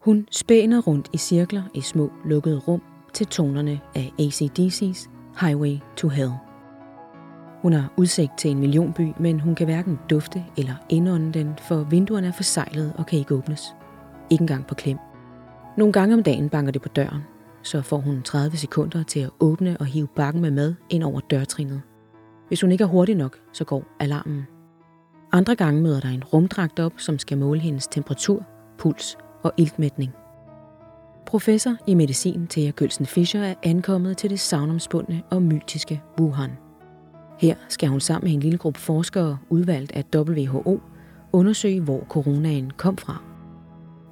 Hun spænder rundt i cirkler i små lukkede rum til tonerne af ACDC's Highway to Hell. Hun har udsigt til en millionby, men hun kan hverken dufte eller indånde den, for vinduerne er forsejlet og kan ikke åbnes. Ikke engang på klem. Nogle gange om dagen banker det på døren, så får hun 30 sekunder til at åbne og hive bakken med mad ind over dørtrinet. Hvis hun ikke er hurtig nok, så går alarmen. Andre gange møder der en rumdragt op, som skal måle hendes temperatur, puls og iltmætning. Professor i medicin Thea Kølsen Fischer er ankommet til det savnomspundne og mytiske Wuhan. Her skal hun sammen med en lille gruppe forskere udvalgt af WHO undersøge, hvor coronaen kom fra.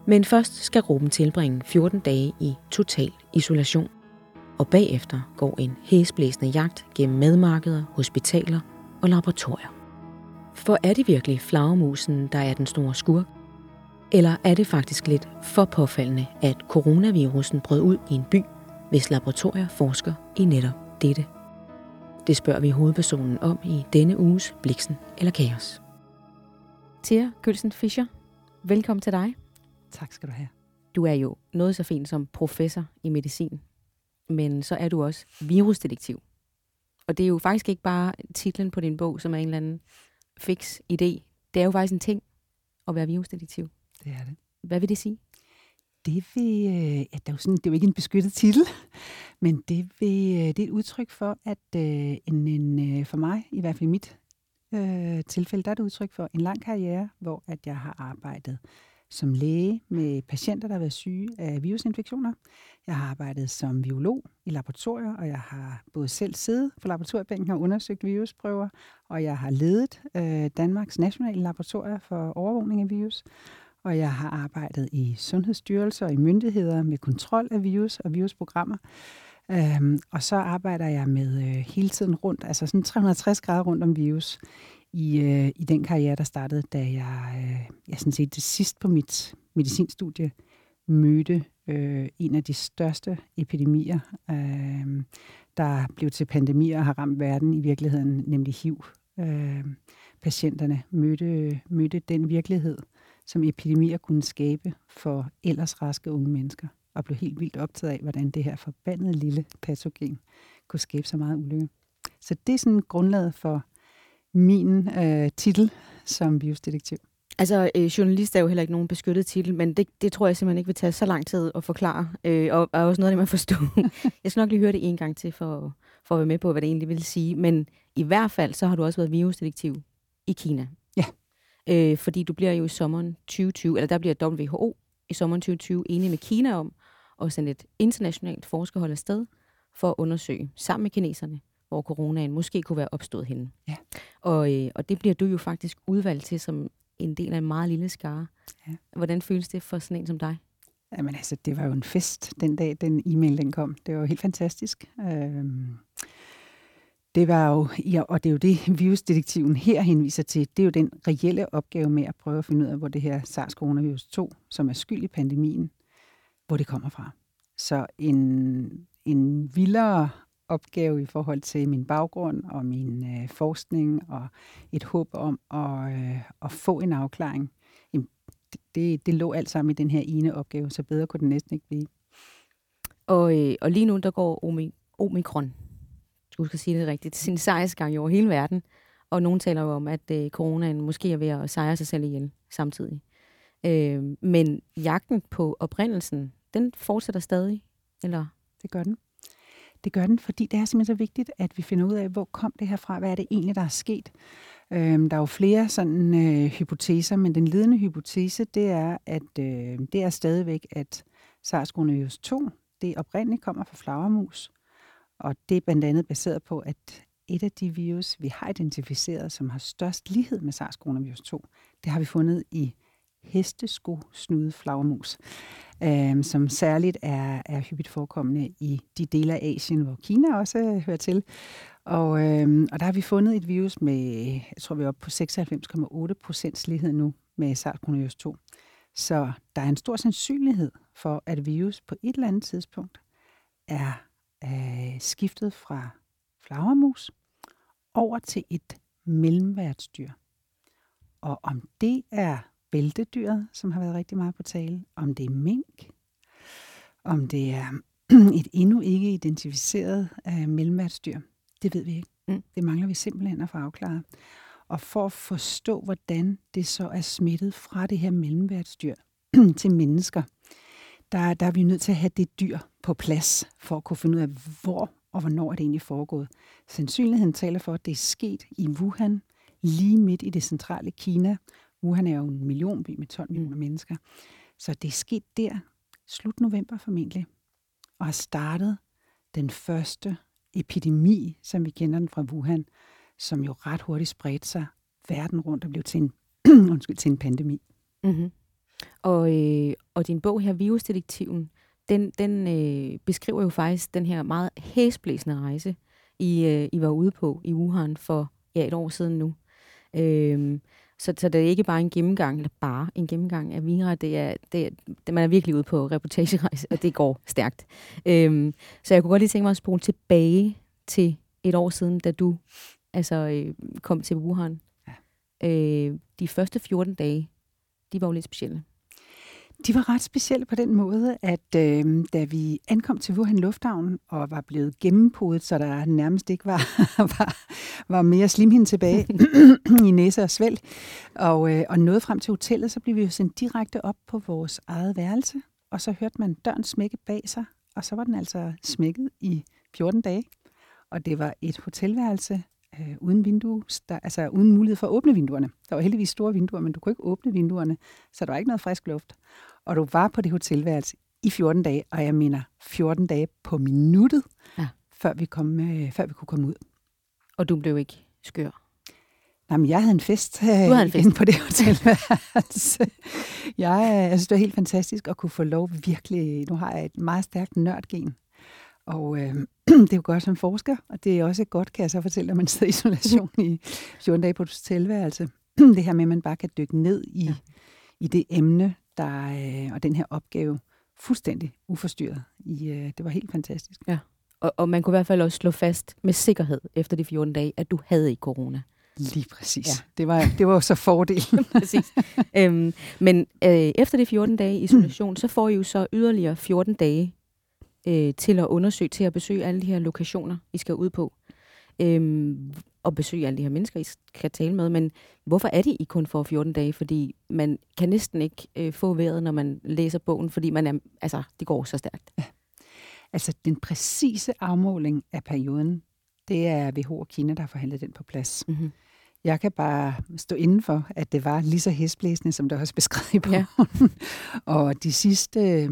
Men først skal gruppen tilbringe 14 dage i total isolation. Og bagefter går en hæsblæsende jagt gennem madmarkeder, hospitaler og laboratorier. For er det virkelig flagermusen, der er den store skurk? Eller er det faktisk lidt for påfaldende, at coronavirusen brød ud i en by, hvis laboratorier forsker i netop dette? Det spørger vi hovedpersonen om i denne uges Bliksen eller Kaos. Tia Kølsen Fischer, velkommen til dig. Tak skal du have. Du er jo noget så fint som professor i medicin, men så er du også virusdetektiv. Og det er jo faktisk ikke bare titlen på din bog, som er en eller anden fix idé. Det er jo faktisk en ting at være virusdetektiv. Det er det. Hvad vil det sige? Det, vil, øh, ja, det, er jo sådan, det er jo ikke en beskyttet titel, men det, vil, øh, det er et udtryk for, at øh, en, en, for mig, i hvert fald i mit øh, tilfælde, der er det udtryk for en lang karriere, hvor at jeg har arbejdet som læge med patienter, der har været syge af virusinfektioner. Jeg har arbejdet som biolog i laboratorier, og jeg har både selv siddet på laboratoriebænken og undersøgt virusprøver, og jeg har ledet øh, Danmarks nationale laboratorier for overvågning af virus og jeg har arbejdet i sundhedsstyrelser og i myndigheder med kontrol af virus og virusprogrammer. Øhm, og så arbejder jeg med øh, hele tiden rundt, altså sådan 360 grader rundt om virus i, øh, i den karriere, der startede, da jeg, øh, jeg sådan set det sidst på mit medicinstudie mødte øh, en af de største epidemier, øh, der blev til pandemier og har ramt verden i virkeligheden, nemlig HIV. Øh, patienterne mødte, mødte den virkelighed, som epidemier kunne skabe for ellers raske unge mennesker, og blev helt vildt optaget af, hvordan det her forbandede lille patogen kunne skabe så meget ulykke. Så det er sådan grundlaget for min øh, titel som virusdetektiv. Altså, øh, journalist er jo heller ikke nogen beskyttet titel, men det, det tror jeg simpelthen ikke vil tage så lang tid at forklare, øh, og er også noget, det man forstå. jeg skal nok lige høre det en gang til, for, for at være med på, hvad det egentlig vil sige. Men i hvert fald, så har du også været virusdetektiv i Kina. Ja. Øh, fordi du bliver jo i sommeren 2020, eller der bliver WHO i sommeren 2020 enige med Kina om at sende et internationalt forskerhold afsted for at undersøge sammen med kineserne, hvor coronaen måske kunne være opstået henne. Ja. Og, øh, og det bliver du jo faktisk udvalgt til som en del af en meget lille skare. Ja. Hvordan føles det for sådan en som dig? Jamen altså, det var jo en fest den dag, den e-mail den kom. Det var jo helt fantastisk. Øhm, det var jo, ja, og det er jo det, virusdetektiven her henviser til, det er jo den reelle opgave med at prøve at finde ud af, hvor det her SARS-coronavirus 2, som er skyld i pandemien, hvor det kommer fra. Så en, en vildere opgave i forhold til min baggrund og min øh, forskning og et håb om at, øh, at få en afklaring, jamen, det, det lå alt sammen i den her ene opgave, så bedre kunne den næsten ikke blive. Og, øh, og lige nu, der går omikron du skal sige det rigtigt, sin sejrsgang over hele verden. Og nogen taler jo om, at øh, coronaen måske er ved at sejre sig selv ihjel samtidig. Øh, men jagten på oprindelsen, den fortsætter stadig, eller? Det gør den. Det gør den, fordi det er simpelthen så vigtigt, at vi finder ud af, hvor kom det her fra? Hvad er det egentlig, der er sket? Øhm, der er jo flere sådan øh, hypoteser, men den ledende hypotese, det er, at øh, det er stadigvæk, at SARS-CoV-2, det oprindeligt kommer fra flagermus, og det er blandt andet baseret på, at et af de virus, vi har identificeret, som har størst lighed med SARS-CoV-2, 2, det har vi fundet i hestesko-snude flagermus, øh, som særligt er, er hyppigt forekommende i de dele af Asien, hvor Kina også øh, hører til. Og, øh, og der har vi fundet et virus med, jeg tror vi er oppe på 96,8 procents lighed nu med SARS-CoV-2. 2. Så der er en stor sandsynlighed for, at virus på et eller andet tidspunkt er øh, skiftet fra flagermus over til et mellemværtsdyr. Og om det er bæltedyret, som har været rigtig meget på tale, om det er mink, om det er et endnu ikke identificeret uh, mellemværtsdyr. Det ved vi ikke. Mm. Det mangler vi simpelthen at få afklaret. Og for at forstå, hvordan det så er smittet fra det her mellemværtsdyr til mennesker, der, der er vi nødt til at have det dyr på plads, for at kunne finde ud af, hvor og hvornår er det egentlig foregået. Sandsynligheden taler for, at det er sket i Wuhan, lige midt i det centrale Kina. Wuhan er jo en millionby med 12 millioner mm. mennesker. Så det er sket der, slut november formentlig, og har startet den første epidemi, som vi kender den fra Wuhan, som jo ret hurtigt spredte sig verden rundt og blev til en, undskyld, til en pandemi. Mm-hmm. Og, øh, og din bog her, Virusdetektiven, den, den øh, beskriver jo faktisk den her meget hæsblæsende rejse, I, øh, I var ude på i Wuhan for ja, et år siden nu. Øh, så, så det er ikke bare en gennemgang, eller bare en gennemgang af Vira, det er, det, det, man er virkelig ude på reportagerejse, og det går stærkt. Øh, så jeg kunne godt lige tænke mig at spole tilbage til et år siden, da du altså, øh, kom til Wuhan. Ja. Øh, de første 14 dage, de var jo lidt specielle. De var ret specielle på den måde, at øh, da vi ankom til Wuhan Lufthavn og var blevet gennempodet, så der nærmest ikke var, var, var mere slimhinde tilbage i næse og svælg, og, øh, og nåede frem til hotellet, så blev vi jo sendt direkte op på vores eget værelse, og så hørte man døren smække bag sig, og så var den altså smækket i 14 dage. Og det var et hotelværelse øh, uden vindue, der, altså uden mulighed for at åbne vinduerne. Der var heldigvis store vinduer, men du kunne ikke åbne vinduerne, så der var ikke noget frisk luft. Og du var på det hotelværelse i 14 dage, og jeg mener 14 dage på minuttet, ja. før, vi kom, øh, før vi kunne komme ud. Og du blev ikke skør? Nej, men jeg havde en fest, øh, havde en fest. på det hotelværelse. jeg, jeg synes, det var helt fantastisk at kunne få lov virkelig... Nu har jeg et meget stærkt nørdgen. Og øh, det er jo godt som forsker, og det er også godt, kan jeg så fortælle, at man sidder i isolation i 14 dage på et hotelværelse. det her med, at man bare kan dykke ned i, ja. i det emne, der, øh, og den her opgave fuldstændig uforstyrret. I, øh, det var helt fantastisk. Ja. Og, og man kunne i hvert fald også slå fast med sikkerhed efter de 14 dage, at du havde ikke corona. Lige præcis. Ja. Det, var, det var jo så fordelen. præcis. Øhm, men øh, efter de 14 dage isolation, så får I jo så yderligere 14 dage øh, til at undersøge, til at besøge alle de her lokationer, I skal ud på. Øhm, og besøge alle de her mennesker, I skal tale med. Men hvorfor er det I kun for 14 dage? Fordi man kan næsten ikke øh, få vejret, når man læser bogen, fordi man er, altså, det går så stærkt. Ja. Altså, den præcise afmåling af perioden, det er WHO og Kina, der har forhandlet den på plads. Mm-hmm. Jeg kan bare stå inden for, at det var lige så hæsblæsende, som der også beskrevet i bogen. Ja. og de sidste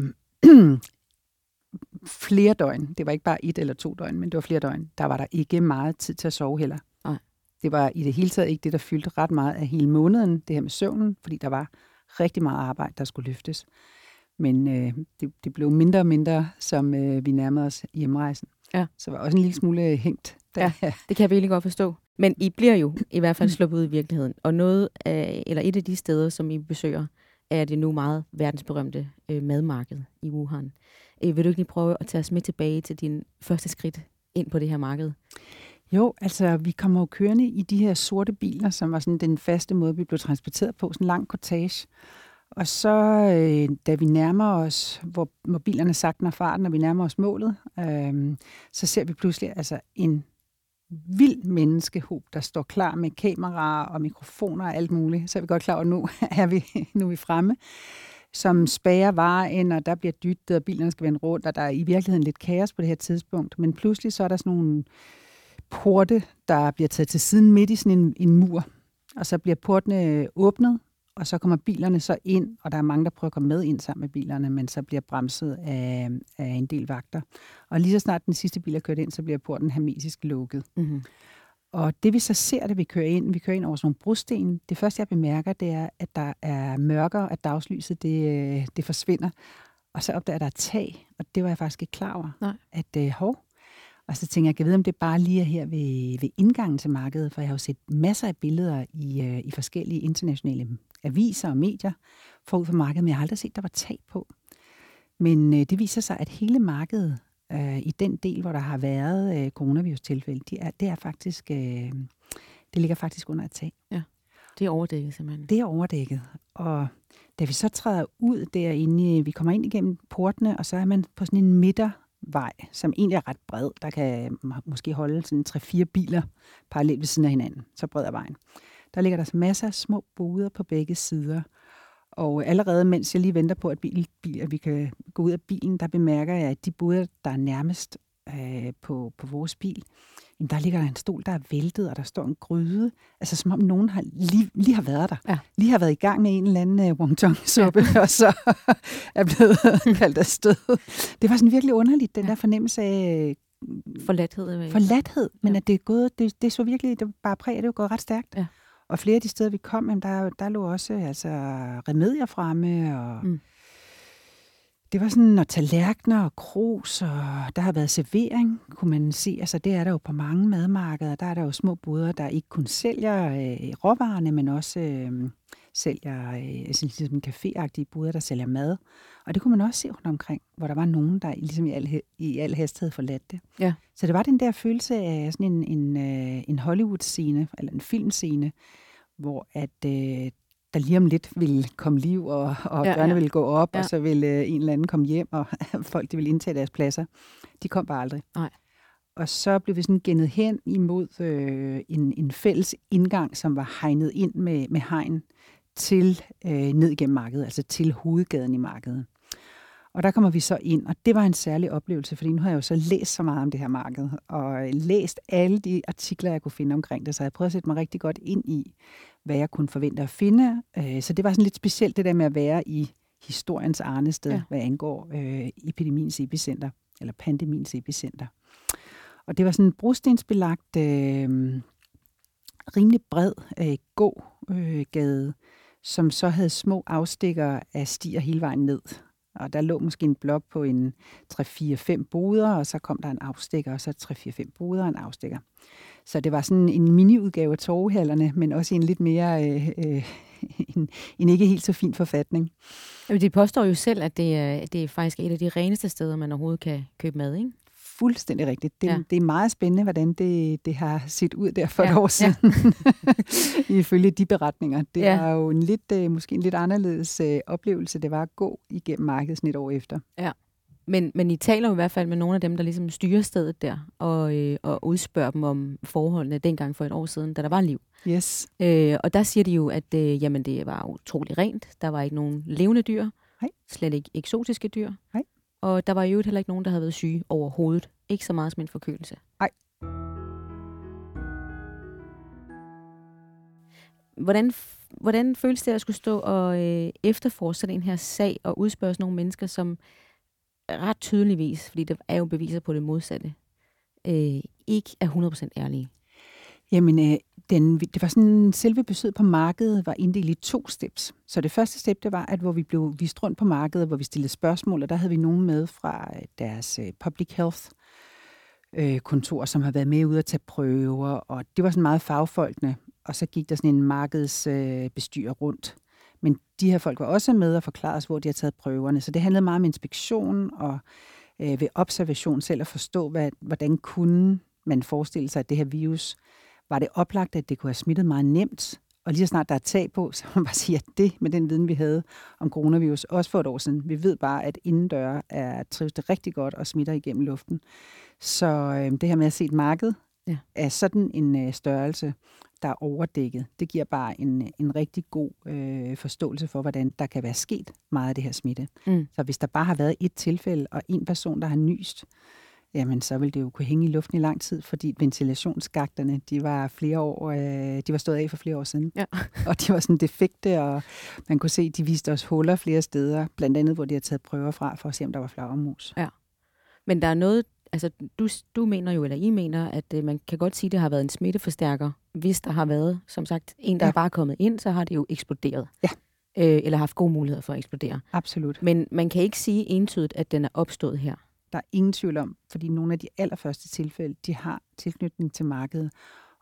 flere døgn, det var ikke bare et eller to døgn, men det var flere døgn, der var der ikke meget tid til at sove heller. Nej. Det var i det hele taget ikke det, der fyldte ret meget af hele måneden, det her med søvnen, fordi der var rigtig meget arbejde, der skulle løftes. Men øh, det, det blev mindre og mindre, som øh, vi nærmede os hjemrejsen. Ja. Så var også en lille smule hængt. Der. Ja, det kan jeg virkelig godt forstå. Men I bliver jo i hvert fald sluppet ud i virkeligheden. Og noget af, eller et af de steder, som I besøger, er det nu meget verdensberømte øh, madmarked i Wuhan. Øh, vil du ikke lige prøve at tage os med tilbage til din første skridt ind på det her marked? Jo, altså vi kommer jo kørende i de her sorte biler, som var sådan den faste måde, vi blev transporteret på, sådan en lang cortege. Og så, øh, da vi nærmer os, hvor, hvor bilerne sagtner farten, og vi nærmer os målet, øh, så ser vi pludselig altså en vild menneskehob, der står klar med kameraer og mikrofoner og alt muligt. Så er vi godt klar over, at nu er vi, nu er vi fremme som spærer vejen, og der bliver dyttet, og bilerne skal vende rundt, og der er i virkeligheden lidt kaos på det her tidspunkt. Men pludselig så er der sådan nogle porte, der bliver taget til siden midt i sådan en, en mur, og så bliver portene åbnet, og så kommer bilerne så ind, og der er mange, der prøver at komme med ind sammen med bilerne, men så bliver bremset af, af en del vagter. Og lige så snart den sidste bil er kørt ind, så bliver porten hermetisk lukket. Mm-hmm. Og det vi så ser, da vi kører ind, vi kører ind over sådan nogle brosten, det første jeg bemærker, det er, at der er mørkere, at dagslyset det, det forsvinder. Og så opdager der er tag, og det var jeg faktisk ikke klar over. Nej. At øh, hov, og så tænker jeg, jeg ved, om det bare lige er her ved, ved indgangen til markedet, for jeg har jo set masser af billeder i, øh, i forskellige internationale aviser og medier forud for markedet, men jeg har aldrig set, der var tag på. Men øh, det viser sig, at hele markedet øh, i den del, hvor der har været øh, coronavirus-tilfælde, de er, det er faktisk, øh, det ligger faktisk under et tag. Ja. Det er overdækket simpelthen. Det er overdækket. Og da vi så træder ud derinde, vi kommer ind igennem portene, og så er man på sådan en midtervej, som egentlig er ret bred. Der kan måske holde sådan tre-fire biler parallelt ved siden af hinanden. Så bred er vejen. Der ligger der masser af små boder på begge sider. Og allerede mens jeg lige venter på, at, bil, bil, at vi kan gå ud af bilen, der bemærker jeg, at de boder, der er nærmest øh, på, på vores bil, jamen der ligger der en stol, der er væltet, og der står en gryde. Altså som om nogen har lige, lige har været der. Ja. Lige har været i gang med en eller anden uh, wonton-suppe, ja. og så er blevet kaldt afsted. Det var sådan virkelig underligt, den ja. der fornemmelse af Forladthed. Forladthed, men ja. at det er gået, det, det så virkelig, det var bare præg, det var gået ret stærkt. Ja. Og flere af de steder, vi kom, jamen, der, der lå også altså, remedier fremme, og mm. det var sådan, og tallerkener og krus, og der har været servering, kunne man se. Altså, det er der jo på mange madmarkeder. Der er der jo små boder, der ikke kun sælger øh, råvarerne, men også øh, sælger øh, altså, ligesom en caféagtige boder, der sælger mad. Og det kunne man også se rundt omkring, hvor der var nogen, der ligesom i al, i al hast havde forladt det. Ja. Så det var den der følelse af sådan en, en, øh, en Hollywood-scene, eller en filmscene, hvor at øh, der lige om lidt ville komme liv, og, og ja, dørene ja. ville gå op, ja. og så ville øh, en eller anden komme hjem, og folk de ville indtage deres pladser. De kom bare aldrig. Nej. Og så blev vi sådan gennet hen imod øh, en, en fælles indgang, som var hegnet ind med, med hegn til øh, ned igennem markedet, altså til hovedgaden i markedet. Og der kommer vi så ind, og det var en særlig oplevelse, fordi nu har jeg jo så læst så meget om det her marked, og læst alle de artikler, jeg kunne finde omkring det, så jeg prøvede at sætte mig rigtig godt ind i, hvad jeg kunne forvente at finde. Øh, så det var sådan lidt specielt det der med at være i historiens arnested, ja. hvad angår øh, epidemiens epicenter, eller pandemiens epicenter. Og det var sådan en brostensbelagt, øh, rimelig bred øh, gågade, øh, som så havde små afstikker af stier hele vejen ned. Og der lå måske en blok på en 3-4-5 boder, og så kom der en afstikker, og så 3-4-5 boder og en afstikker. Så det var sådan en mini-udgave af torvehallerne, men også en lidt mere, øh, øh, en, en ikke helt så fin forfatning. Jamen, de påstår jo selv, at det er, det er faktisk et af de reneste steder, man overhovedet kan købe mad, ikke? Fuldstændig rigtigt. Det, ja. det er meget spændende, hvordan det, det har set ud der for ja. et år siden, ja. ifølge de beretninger. Det ja. er jo en lidt, øh, måske en lidt anderledes øh, oplevelse, det var at gå igennem markedet et år efter. Ja. Men, men I taler jo i hvert fald med nogle af dem, der ligesom styrer stedet der, og, øh, og udspørger dem om forholdene dengang for et år siden, da der var liv. Yes. Øh, og der siger de jo, at øh, jamen, det var utrolig rent. Der var ikke nogen levende dyr. Nej. Slet ikke eksotiske dyr. Nej. Og der var jo heller ikke nogen, der havde været syge overhovedet. Ikke så meget som en forkølelse. Nej. Hvordan, hvordan føles det at skulle stå og øh, efterforske den her sag og udspørge nogle mennesker, som ret tydeligvis, fordi der er jo beviser på det modsatte, øh, ikke er 100% ærlige? Jamen, øh, den, det var sådan, selve besøget på markedet var inddelt i to steps. Så det første step, det var, at hvor vi blev vist rundt på markedet, hvor vi stillede spørgsmål, og der havde vi nogen med fra øh, deres øh, public health øh, kontor, som har været med ud at tage prøver, og det var sådan meget fagfolkene. Og så gik der sådan en markedsbestyrer øh, rundt. Men de her folk var også med og forklarede os, hvor de har taget prøverne. Så det handlede meget om inspektion og øh, ved observation selv at forstå, hvad, hvordan kunne man forestille sig, at det her virus var det oplagt, at det kunne have smittet meget nemt. Og lige så snart der er tag på, så man bare sige, at det med den viden, vi havde om coronavirus, også for et år siden, vi ved bare, at indendør er, trives det rigtig godt og smitter igennem luften. Så øh, det her med at se et marked ja. er sådan en øh, størrelse, der er overdækket. Det giver bare en, en rigtig god øh, forståelse for, hvordan der kan være sket meget af det her smitte. Mm. Så hvis der bare har været et tilfælde, og en person, der har nyst, jamen så ville det jo kunne hænge i luften i lang tid, fordi ventilationsskakterne, de var flere år, øh, de var stået af for flere år siden. Ja. og de var sådan defekte, og man kunne se, de viste os huller flere steder, blandt andet, hvor de har taget prøver fra, for at se, om der var flagermus. Ja. Men der er noget, altså du, du mener jo, eller I mener, at øh, man kan godt sige, at det har været en smitteforstærker. Hvis der har været, som sagt, en, der ja. er bare kommet ind, så har det jo eksploderet. Ja. Øh, eller haft gode muligheder for at eksplodere. Absolut. Men man kan ikke sige entydigt, at den er opstået her. Der er ingen tvivl om, fordi nogle af de allerførste tilfælde, de har tilknytning til markedet.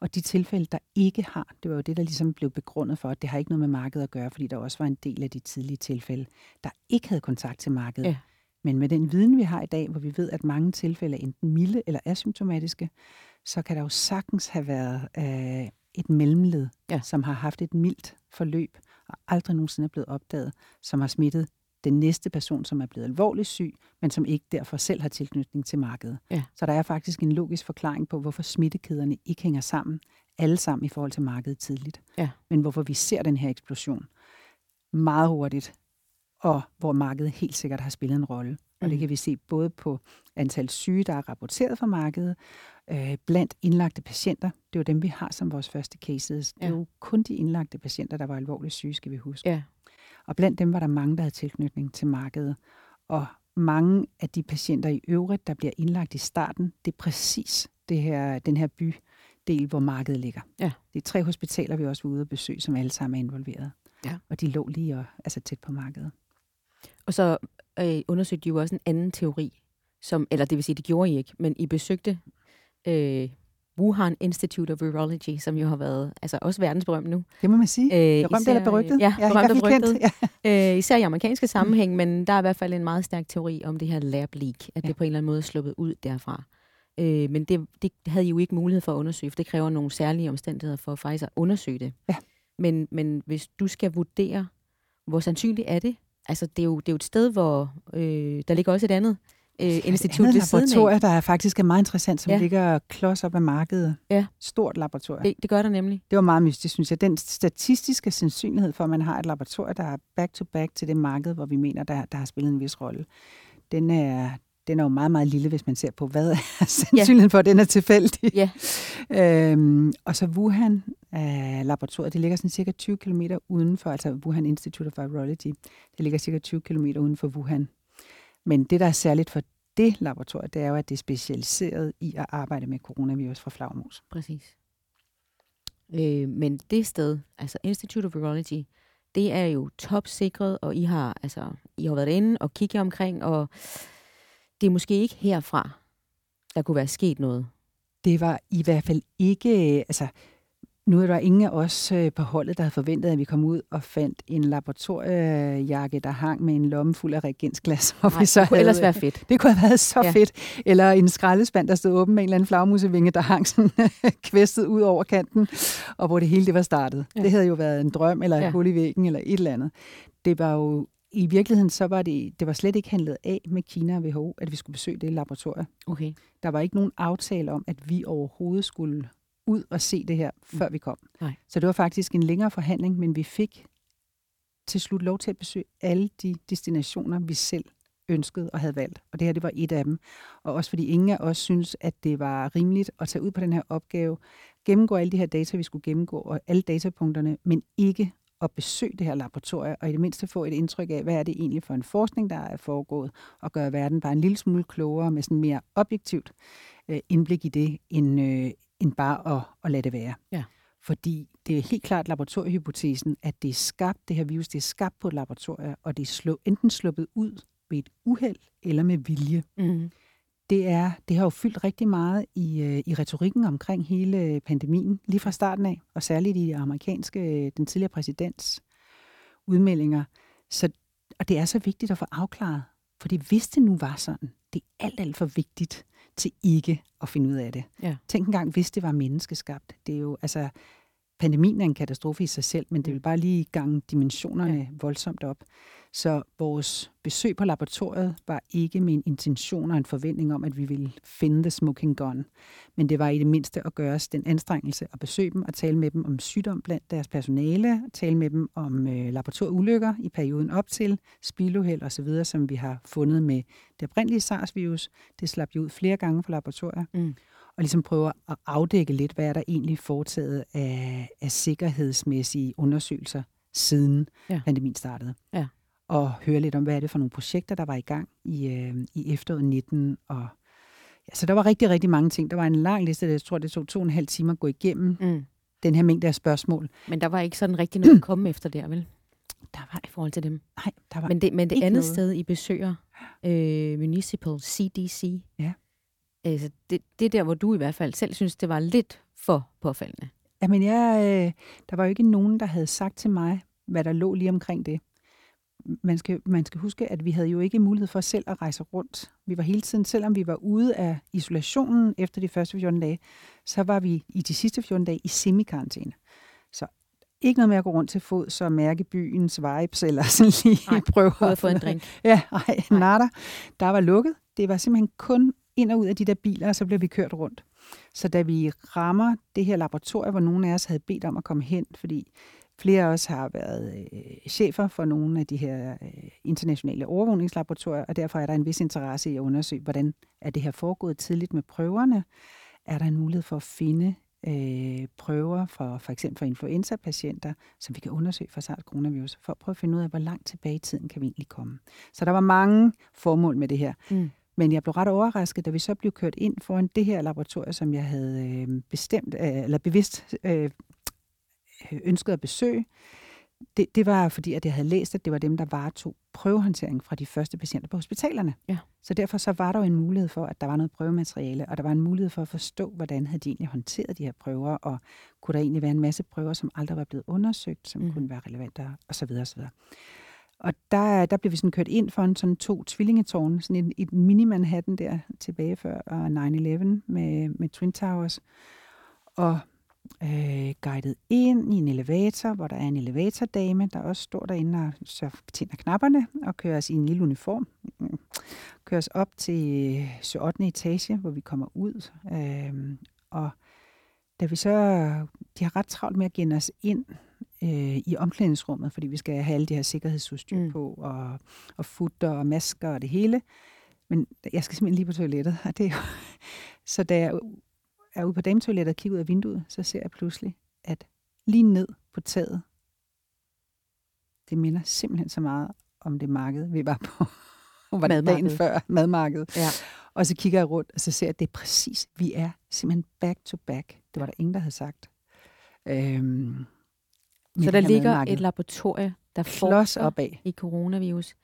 Og de tilfælde, der ikke har, det var jo det, der ligesom blev begrundet for, at det har ikke noget med markedet at gøre, fordi der også var en del af de tidlige tilfælde, der ikke havde kontakt til markedet. Ja. Men med den viden, vi har i dag, hvor vi ved, at mange tilfælde er enten milde eller asymptomatiske, så kan der jo sagtens have været øh, et mellemled, Ja. som har haft et mildt forløb og aldrig nogensinde er blevet opdaget, som har smittet den næste person, som er blevet alvorligt syg, men som ikke derfor selv har tilknytning til markedet. Ja. Så der er faktisk en logisk forklaring på, hvorfor smittekæderne ikke hænger sammen, alle sammen i forhold til markedet tidligt. Ja. Men hvorfor vi ser den her eksplosion meget hurtigt, og hvor markedet helt sikkert har spillet en rolle. Og det Mhm. kan vi se både på antal syge, der er rapporteret fra markedet, øh, blandt indlagte patienter. Det er jo dem, vi har som vores første cases. Det er Ja. jo kun de indlagte patienter, der var alvorligt syge, skal vi huske. Ja. Og blandt dem var der mange, der havde tilknytning til markedet. Og mange af de patienter i øvrigt, der bliver indlagt i starten, det er præcis det her, den her bydel, hvor markedet ligger. Ja. Det er tre hospitaler, vi også var ude at besøge, som alle sammen er involveret. Ja. Og de lå lige og, altså tæt på markedet. Og så øh, undersøgte de jo også en anden teori, som, eller det vil sige, det gjorde I ikke, men I besøgte øh, Wuhan Institute of Virology, som jo har været altså også verdensberømt nu. Det må man sige. Øh, Berømt eller berygtet? Ja, ja berømt og berygtet. Ja. Øh, især i amerikanske sammenhæng, men der er i hvert fald en meget stærk teori om det her lab leak, at Ja. det på en eller anden måde er sluppet ud derfra. Øh, men det, det havde I jo ikke mulighed for at undersøge, for det kræver nogle særlige omstændigheder for faktisk at undersøge det. Ja. Men, men hvis du skal vurdere, hvor sandsynligt er det? Altså, det er jo, det er jo et sted, hvor øh, der ligger også et andet øh, institut ved siden af. der er faktisk er meget interessant, som Ja. ja. ligger klods op ad markedet. Ja. Stort laboratorium. Det, det gør der nemlig. Det var meget mystisk, synes jeg. Den statistiske sandsynlighed for, at man har et laboratorium, der er back-to-back til det marked, hvor vi mener, der, der har spillet en vis rolle, den er, den er jo meget, meget lille, hvis man ser på, hvad er sandsynligheden for, at den er tilfældig. Ja. øhm, og så Wuhan øh, laboratoriet, det ligger sådan cirka 20 km udenfor, altså Wuhan Institute of Virology, det ligger cirka 20 km uden for Wuhan. Men det, der er særligt for det laboratorium, det er jo, at det er specialiseret i at arbejde med coronavirus fra flagmus. Præcis. Øh, men det sted, altså Institute of Virology, det er jo topsikret, og I har, altså, I har været inde og kigget omkring, og det er måske ikke herfra, der kunne være sket noget. det var i hvert fald ikke, altså nu er der ingen af os øh, på holdet, der havde forventet, at vi kom ud og fandt en laboratoriejakke, der hang med en lomme fuld af reagensglas. Nej, vi så det kunne havde- ellers være fedt. Det kunne have været så Ja. fedt. Eller en skraldespand, der stod åben med en eller anden flagmusevinge, der hang sådan kvæstet ud over kanten, og hvor det hele det var startet. Ja. Det havde jo været en drøm, eller et ja. hul i væggen, eller et eller andet. Det var jo i virkeligheden, så var det, det var slet ikke handlet af med Kina og WHO, at vi skulle besøge det laboratorium. Okay. Der var ikke nogen aftale om, at vi overhovedet skulle ud og se det her, før vi kom. Nej. Så det var faktisk en længere forhandling, men vi fik til slut lov til at besøge alle de destinationer, vi selv ønskede og havde valgt. Og det her, det var et af dem. Og også fordi ingen af os synes, at det var rimeligt at tage ud på den her opgave, gennemgå alle de her data, vi skulle gennemgå, og alle datapunkterne, men ikke at besøge det her laboratorium, og i det mindste få et indtryk af, hvad er det egentlig for en forskning, der er foregået, og gøre verden bare en lille smule klogere med sådan mere objektivt øh, indblik i det, end, øh, end bare at, at lade det være. Ja. Fordi det er helt klart laboratoriehypotesen, at det er skabt, det her virus, det er skabt på et laboratorium, og det er slå, enten sluppet ud ved et uheld eller med vilje. Mm. Det, er, det har jo fyldt rigtig meget i, øh, i retorikken omkring hele pandemien, lige fra starten af, og særligt i amerikanske, den tidligere præsidents udmeldinger. Så, og det er så vigtigt at få afklaret, fordi hvis det nu var sådan, det er alt, alt for vigtigt til ikke at finde ud af det. Ja. Tænk engang, hvis det var menneskeskabt. Det er jo, altså, pandemien er en katastrofe i sig selv, men det vil bare lige gange dimensionerne ja. voldsomt op. Så vores besøg på laboratoriet var ikke med en intention og en forventning om, at vi ville finde the smoking gun. Men det var i det mindste at gøre os den anstrengelse at besøge dem og tale med dem om sygdom blandt deres personale, tale med dem om øh, laboratorieulykker i perioden op til, spiluheld osv., som vi har fundet med det oprindelige SARS-virus. Det slap jo ud flere gange på laboratorier. Mm. Og ligesom prøve at afdække lidt, hvad er der egentlig foretaget af, af sikkerhedsmæssige undersøgelser siden Ja. pandemien startede. Ja. Og høre lidt om, hvad er det for nogle projekter, der var i gang i, øh, i efteråret 19. Og, ja, så der var rigtig, rigtig mange ting. Der var en lang liste, jeg tror, det tog to og en halv time at gå igennem Mm. den her mængde af spørgsmål. Men der var ikke sådan rigtig noget at komme efter der, vel? Der var, I forhold til dem. nej, der var Men det, men det andet noget. sted, I besøger, øh, Municipal CDC, Ja. Altså det, det er der, hvor du i hvert fald selv synes, det var lidt for påfaldende. Jamen, jeg, øh, der var jo ikke nogen, der havde sagt til mig, hvad der lå lige omkring det. man skal, man skal huske, at vi havde jo ikke mulighed for selv at rejse rundt. Vi var hele tiden, selvom vi var ude af isolationen efter de første 14 dage, så var vi i de sidste 14 dage i semikarantæne. Så ikke noget med at gå rundt til fod, så mærke byens vibes, eller sådan lige Nej, prøve at få en drink. Ja, nej, nada. Der var lukket. Det var simpelthen kun ind og ud af de der biler, og så blev vi kørt rundt. Så da vi rammer det her laboratorium, hvor nogle af os havde bedt om at komme hen, fordi flere af os har været øh, chefer for nogle af de her øh, internationale overvågningslaboratorier, og derfor er der en vis interesse i at undersøge, hvordan er det her foregået tidligt med prøverne. Er der en mulighed for at finde øh, prøver for for eksempel for influenza-patienter, som vi kan undersøge for SARS coronavirus, for at prøve at finde ud af, hvor langt tilbage i tiden kan vi egentlig komme. Så der var mange formål med det her. Mm. Men jeg blev ret overrasket, da vi så blev kørt ind foran det her laboratorium, som jeg havde øh, bestemt, øh, eller bevidst øh, ønsket at besøge. Det, det var fordi, at jeg havde læst, at det var dem, der varetog prøvehåndtering fra de første patienter på hospitalerne. Ja. Så derfor så var der jo en mulighed for, at der var noget prøvemateriale, og der var en mulighed for at forstå, hvordan havde de egentlig håndteret de her prøver, og kunne der egentlig være en masse prøver, som aldrig var blevet undersøgt, som mm. kunne være relevante, og så videre, og der, der blev vi sådan kørt ind for en sådan to tvillingetårne, sådan et, et mini-Manhattan der tilbage før øh, 9-11 med, med Twin Towers. Og øh, guidet ind i en elevator, hvor der er en elevatordame, der også står derinde og så tænder knapperne og kører os i en lille uniform. Mm. Kører os op til øh, 8. etage, hvor vi kommer ud. Øh, og da vi så, de har ret travlt med at give os ind øh, i omklædningsrummet, fordi vi skal have alle de her sikkerhedsudstyr mm. på, og, og futter og masker og det hele. Men jeg skal simpelthen lige på toilettet, og det er jo, så da jeg er ude på dametoilettet og kigger ud af vinduet, så ser jeg pludselig, at lige ned på taget, det minder simpelthen så meget om det marked, vi var på. var det dagen før, madmarkedet. Ja. Og så kigger jeg rundt, og så ser jeg, at det er præcis, vi er simpelthen back to back. Det var der ingen, der havde sagt. Øhm, så der ligger et laboratorium, der Klods op af. i coronavirus.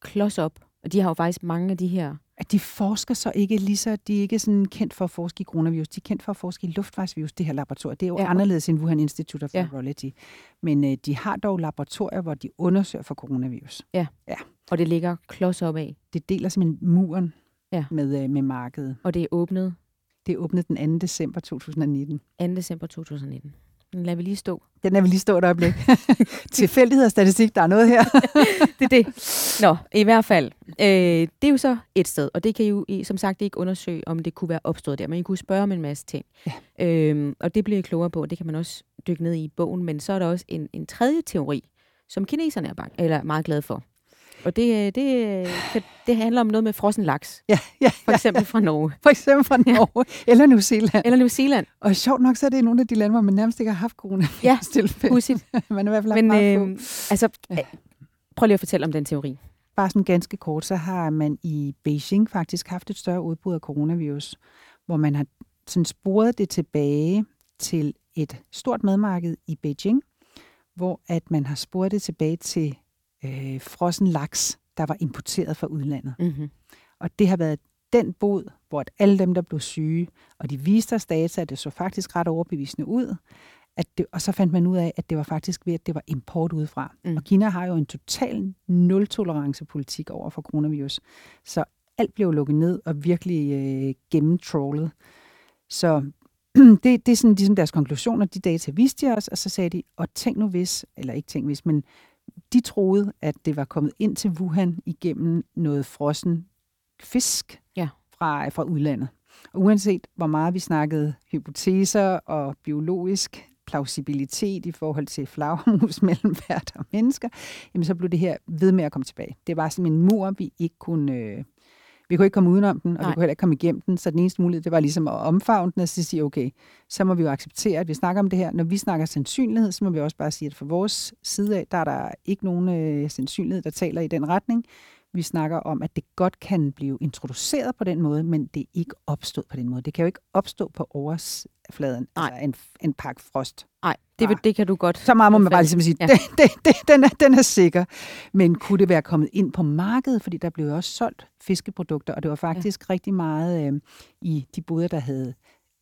Klods op. Og de har jo faktisk mange af de her at de forsker så ikke lige så, de er ikke sådan kendt for at forske i coronavirus, de er kendt for at forske i luftvejsvirus, det her laboratorium. Det er jo ja. anderledes end Wuhan Institute of Virology. Ja. Men øh, de har dog laboratorier, hvor de undersøger for coronavirus. Ja. ja. Og det ligger klods op af. Det deler simpelthen muren ja. med, øh, med markedet. Og det er åbnet? Det er åbnet den 2. december 2019. 2. december 2019. Den lader vi lige stå. Den lader vi lige stå et øjeblik. Tilfældighed og statistik, der er noget her. det er det. Nå, i hvert fald. Øh, det er jo så et sted, og det kan I jo som sagt ikke undersøge, om det kunne være opstået der, men I kunne spørge om en masse ting. Ja. Øh, og det bliver I klogere på, og det kan man også dykke ned i i bogen. Men så er der også en, en tredje teori, som kineserne er, bang, eller meget glade for. Og det, det, det handler om noget med frossen laks. Ja, ja, For eksempel fra Norge. For eksempel fra Norge. Ja. Eller New Zealand. Eller New Zealand. Og sjovt nok, så er det nogle af de lande, hvor man nærmest ikke har haft corona. Ja, pudsigt. man er i hvert fald Men, øh, altså, ja. prøv lige at fortælle om den teori. Bare sådan ganske kort, så har man i Beijing faktisk haft et større udbrud af coronavirus, hvor man har sådan sporet det tilbage til et stort madmarked i Beijing, hvor at man har sporet det tilbage til øh, frossen laks, der var importeret fra udlandet. Mm-hmm. Og det har været den bod, hvor alle dem, der blev syge, og de viste os data, at det så faktisk ret overbevisende ud, at det, og så fandt man ud af, at det var faktisk ved, at det var import udefra. Mm. Og Kina har jo en total nul-tolerance-politik over for coronavirus. Så alt blev lukket ned og virkelig øh, gennemtrollet. Så det, det er sådan ligesom deres konklusioner, de data viste de os, og så sagde de, og tænk nu hvis, eller ikke tænk hvis, men de troede, at det var kommet ind til Wuhan igennem noget frossen fisk ja. fra, fra udlandet. Og uanset hvor meget vi snakkede hypoteser og biologisk plausibilitet i forhold til flagermus mellem hvert og mennesker, jamen så blev det her ved med at komme tilbage. Det var sådan en mur, vi ikke kunne, øh, vi kunne ikke komme udenom den, og Nej. vi kunne heller ikke komme igennem den, så den eneste mulighed, det var ligesom at omfavne den og sige, okay, så må vi jo acceptere, at vi snakker om det her. Når vi snakker sandsynlighed, så må vi også bare sige, at fra vores side af, der er der ikke nogen øh, sandsynlighed, der taler i den retning. Vi snakker om, at det godt kan blive introduceret på den måde, men det er ikke opstået på den måde. Det kan jo ikke opstå på overfladen, Nej. altså en, en pakke frost. Nej, det, det kan du godt. Så meget må man bare ligesom sige, ja. det, det, det, den, er, den er sikker. Men kunne det være kommet ind på markedet, fordi der blev også solgt fiskeprodukter, og det var faktisk ja. rigtig meget øh, i de boder, der havde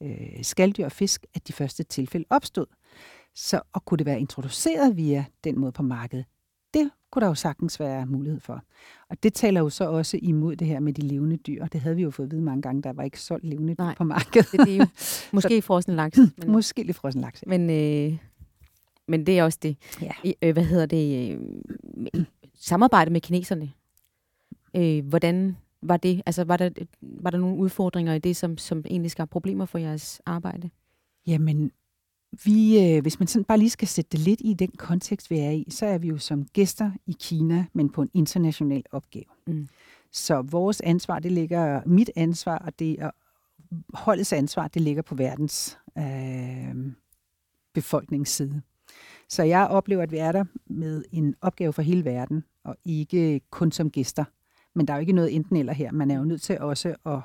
øh, skalddyr og fisk, at de første tilfælde opstod. Så og kunne det være introduceret via den måde på markedet? Kunne der jo sagtens være mulighed for. Og det taler jo så også imod det her med de levende dyr. Det havde vi jo fået at vide mange gange, der var ikke solgt levende dyr Nej, på markedet. Det, det er jo måske frossen laks. Men, måske lidt frossen laks. Men, øh, men det er også det. Ja. I, øh, hvad hedder det? Øh, samarbejde med kineserne. Øh, hvordan var det? Altså, var der, var der nogle udfordringer i det, som, som egentlig skabte problemer for jeres arbejde? Jamen, vi, øh, hvis man sådan bare lige skal sætte det lidt i den kontekst, vi er i, så er vi jo som gæster i Kina, men på en international opgave. Mm. Så vores ansvar, det ligger, mit ansvar, og det er holdets ansvar, det ligger på verdens øh, befolkningsside. Så jeg oplever, at vi er der med en opgave for hele verden, og ikke kun som gæster. Men der er jo ikke noget enten eller her. Man er jo nødt til også at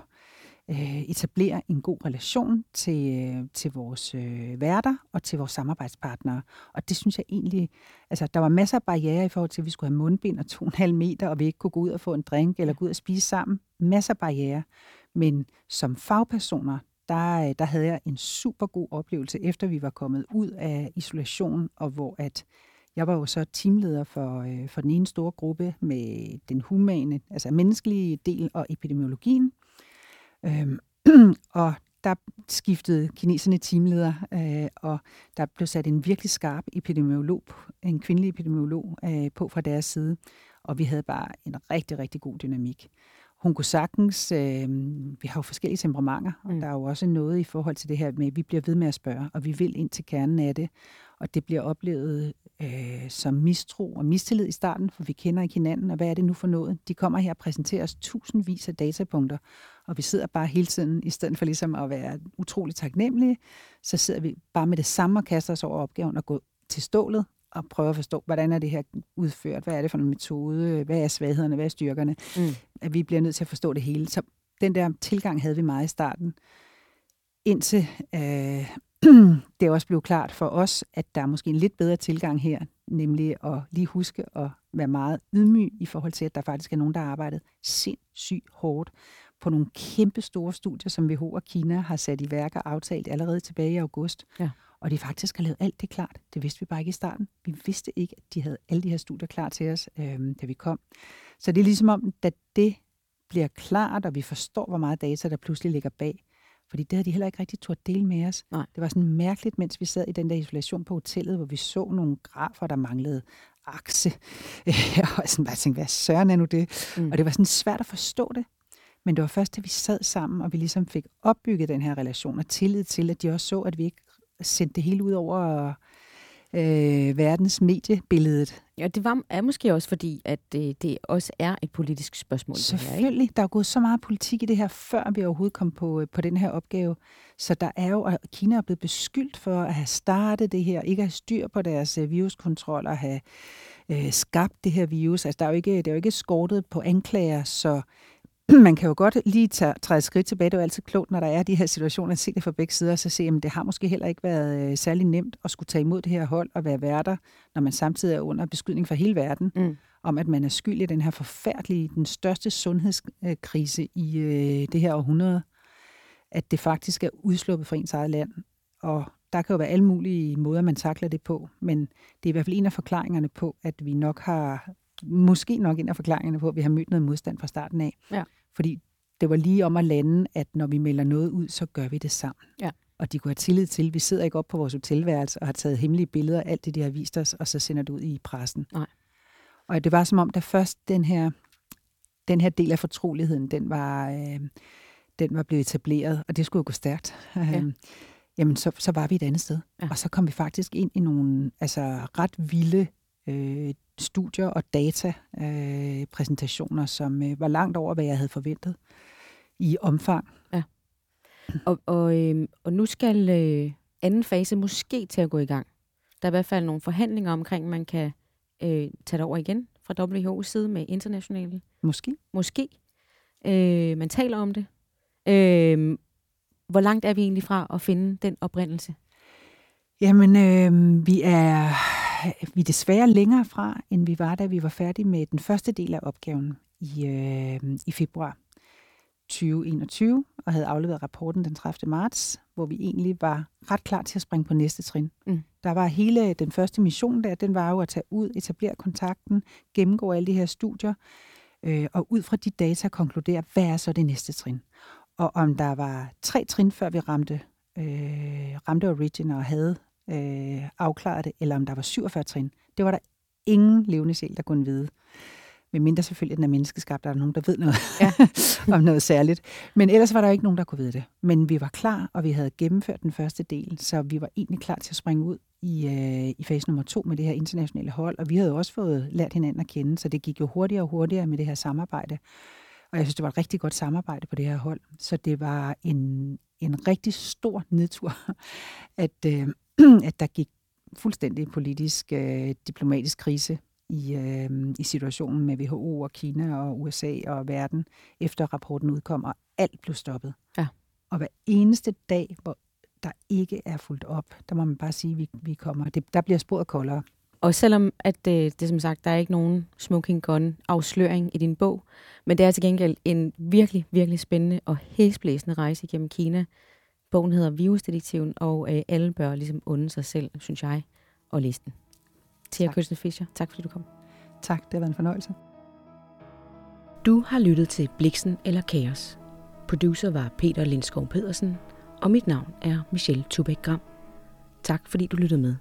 øh, etablere en god relation til, øh, til vores øh, værter og til vores samarbejdspartnere. Og det synes jeg egentlig, altså der var masser af barriere i forhold til, at vi skulle have mundbind og to og en halv meter, og vi ikke kunne gå ud og få en drink eller gå ud og spise sammen. Masser af barriere. Men som fagpersoner, der, øh, der havde jeg en super god oplevelse, efter vi var kommet ud af isolation, og hvor at jeg var jo så teamleder for, øh, for den ene store gruppe med den humane, altså menneskelige del og epidemiologien. Øhm, og der skiftede kineserne teamleder, øh, og der blev sat en virkelig skarp epidemiolog, en kvindelig epidemiolog øh, på fra deres side, og vi havde bare en rigtig, rigtig god dynamik. Hun kunne sagtens, øh, vi har jo forskellige temperamenter, og mm. der er jo også noget i forhold til det her med, at vi bliver ved med at spørge, og vi vil ind til kernen af det, og det bliver oplevet øh, som mistro og mistillid i starten, for vi kender ikke hinanden, og hvad er det nu for noget? De kommer her og præsenterer os tusindvis af datapunkter, og vi sidder bare hele tiden, i stedet for ligesom at være utroligt taknemmelige, så sidder vi bare med det samme og kaster os over opgaven og går til stålet og prøver at forstå, hvordan er det her udført, hvad er det for en metode, hvad er svaghederne, hvad er styrkerne. Mm. At vi bliver nødt til at forstå det hele. Så den der tilgang havde vi meget i starten, indtil øh, det også blev klart for os, at der er måske en lidt bedre tilgang her, nemlig at lige huske at være meget ydmyg i forhold til, at der faktisk er nogen, der har arbejdet sindssygt hårdt på nogle kæmpe store studier, som WHO og Kina har sat i værk og aftalt allerede tilbage i august. Ja. Og de faktisk har lavet alt det klart. Det vidste vi bare ikke i starten. Vi vidste ikke, at de havde alle de her studier klar til os, øh, da vi kom. Så det er ligesom om, da det bliver klart, og vi forstår, hvor meget data, der pludselig ligger bag, fordi det havde de heller ikke rigtig turde dele med os. Nej. Det var sådan mærkeligt, mens vi sad i den der isolation på hotellet, hvor vi så nogle grafer, der manglede akse. og sådan bare tænkte, hvad søren er nu det? Mm. Og det var sådan svært at forstå det. Men det var først, da vi sad sammen, og vi ligesom fik opbygget den her relation og tillid til, at de også så, at vi ikke sendte det hele ud over øh, verdens mediebilledet. Ja, det var, er måske også fordi, at det, det også er et politisk spørgsmål. Selvfølgelig. Det her, ikke? Der er gået så meget politik i det her, før vi overhovedet kom på, på den her opgave. Så der er jo, og Kina er blevet beskyldt for at have startet det her, ikke at have styr på deres øh, viruskontrol og have øh, skabt det her virus. Altså, der er jo ikke, det er jo ikke skortet på anklager, så man kan jo godt lige tage, træde skridt tilbage. Det er jo altid klogt, når der er de her situationer, at se det fra begge sider, og så se, at det har måske heller ikke været øh, særlig nemt at skulle tage imod det her hold og være værter, når man samtidig er under beskydning fra hele verden, mm. om at man er skyld i den her forfærdelige, den største sundhedskrise i øh, det her århundrede, at det faktisk er udsluppet fra ens eget land. Og der kan jo være alle mulige måder, man takler det på, men det er i hvert fald en af forklaringerne på, at vi nok har måske nok en af forklaringerne på, at vi har mødt noget modstand fra starten af. Ja. Fordi det var lige om at lande, at når vi melder noget ud, så gør vi det sammen. Ja. Og de kunne have tillid til, vi sidder ikke op på vores hotelværelse og har taget hemmelige billeder af alt det, de har vist os, og så sender det ud i pressen. Nej. Og det var som om, da først den her, den her del af fortroligheden, den var, øh, den var blevet etableret, og det skulle jo gå stærkt. Ja. Øhm, jamen, så, så var vi et andet sted. Ja. Og så kom vi faktisk ind i nogle altså, ret vilde øh, studier og datapræsentationer, øh, præsentationer, som øh, var langt over, hvad jeg havde forventet i omfang. Ja. Og, og, øh, og nu skal øh, anden fase måske til at gå i gang. Der er i hvert fald nogle forhandlinger omkring, man kan øh, tage det over igen fra WHO's side med internationale. Måske. Måske. Øh, man taler om det. Øh, hvor langt er vi egentlig fra at finde den oprindelse? Jamen, øh, vi er vi er desværre længere fra, end vi var, da vi var færdige med den første del af opgaven i, øh, i februar 2021 og havde afleveret rapporten den 30. marts, hvor vi egentlig var ret klar til at springe på næste trin. Mm. Der var hele den første mission der, den var jo at tage ud, etablere kontakten, gennemgå alle de her studier, øh, og ud fra de data konkludere, hvad er så det næste trin. Og om der var tre trin, før vi ramte, øh, ramte Origin og havde øh, afklaret det, eller om der var 47 trin, det var der ingen levende sjæl, der kunne vide. Men mindre selvfølgelig, at den er menneskeskabt, der er nogen, der ved noget ja. om noget særligt. Men ellers var der ikke nogen, der kunne vide det. Men vi var klar, og vi havde gennemført den første del, så vi var egentlig klar til at springe ud i, øh, i fase nummer to med det her internationale hold. Og vi havde også fået lært hinanden at kende, så det gik jo hurtigere og hurtigere med det her samarbejde. Og jeg synes, det var et rigtig godt samarbejde på det her hold. Så det var en, en rigtig stor nedtur, at, øh, at der gik fuldstændig politisk, øh, diplomatisk krise i, øh, i situationen med WHO og Kina og USA og verden, efter rapporten udkom, og alt blev stoppet. Ja. Og hver eneste dag, hvor der ikke er fuldt op, der må man bare sige, at vi, vi kommer. Det, der bliver sporet koldere. Og selvom at det, det som sagt, der er ikke nogen smoking gun afsløring i din bog, men det er til gengæld en virkelig, virkelig spændende og hæsblæsende rejse igennem Kina. Bogen hedder Virusdetektiven, og øh, alle bør ligesom unde sig selv, synes jeg, og læse den. Tia Kirsten Fischer, tak fordi du kom. Tak, det har været en fornøjelse. Du har lyttet til Bliksen eller Kaos. Producer var Peter Lindskov Pedersen, og mit navn er Michelle Tubæk Gram. Tak fordi du lyttede med.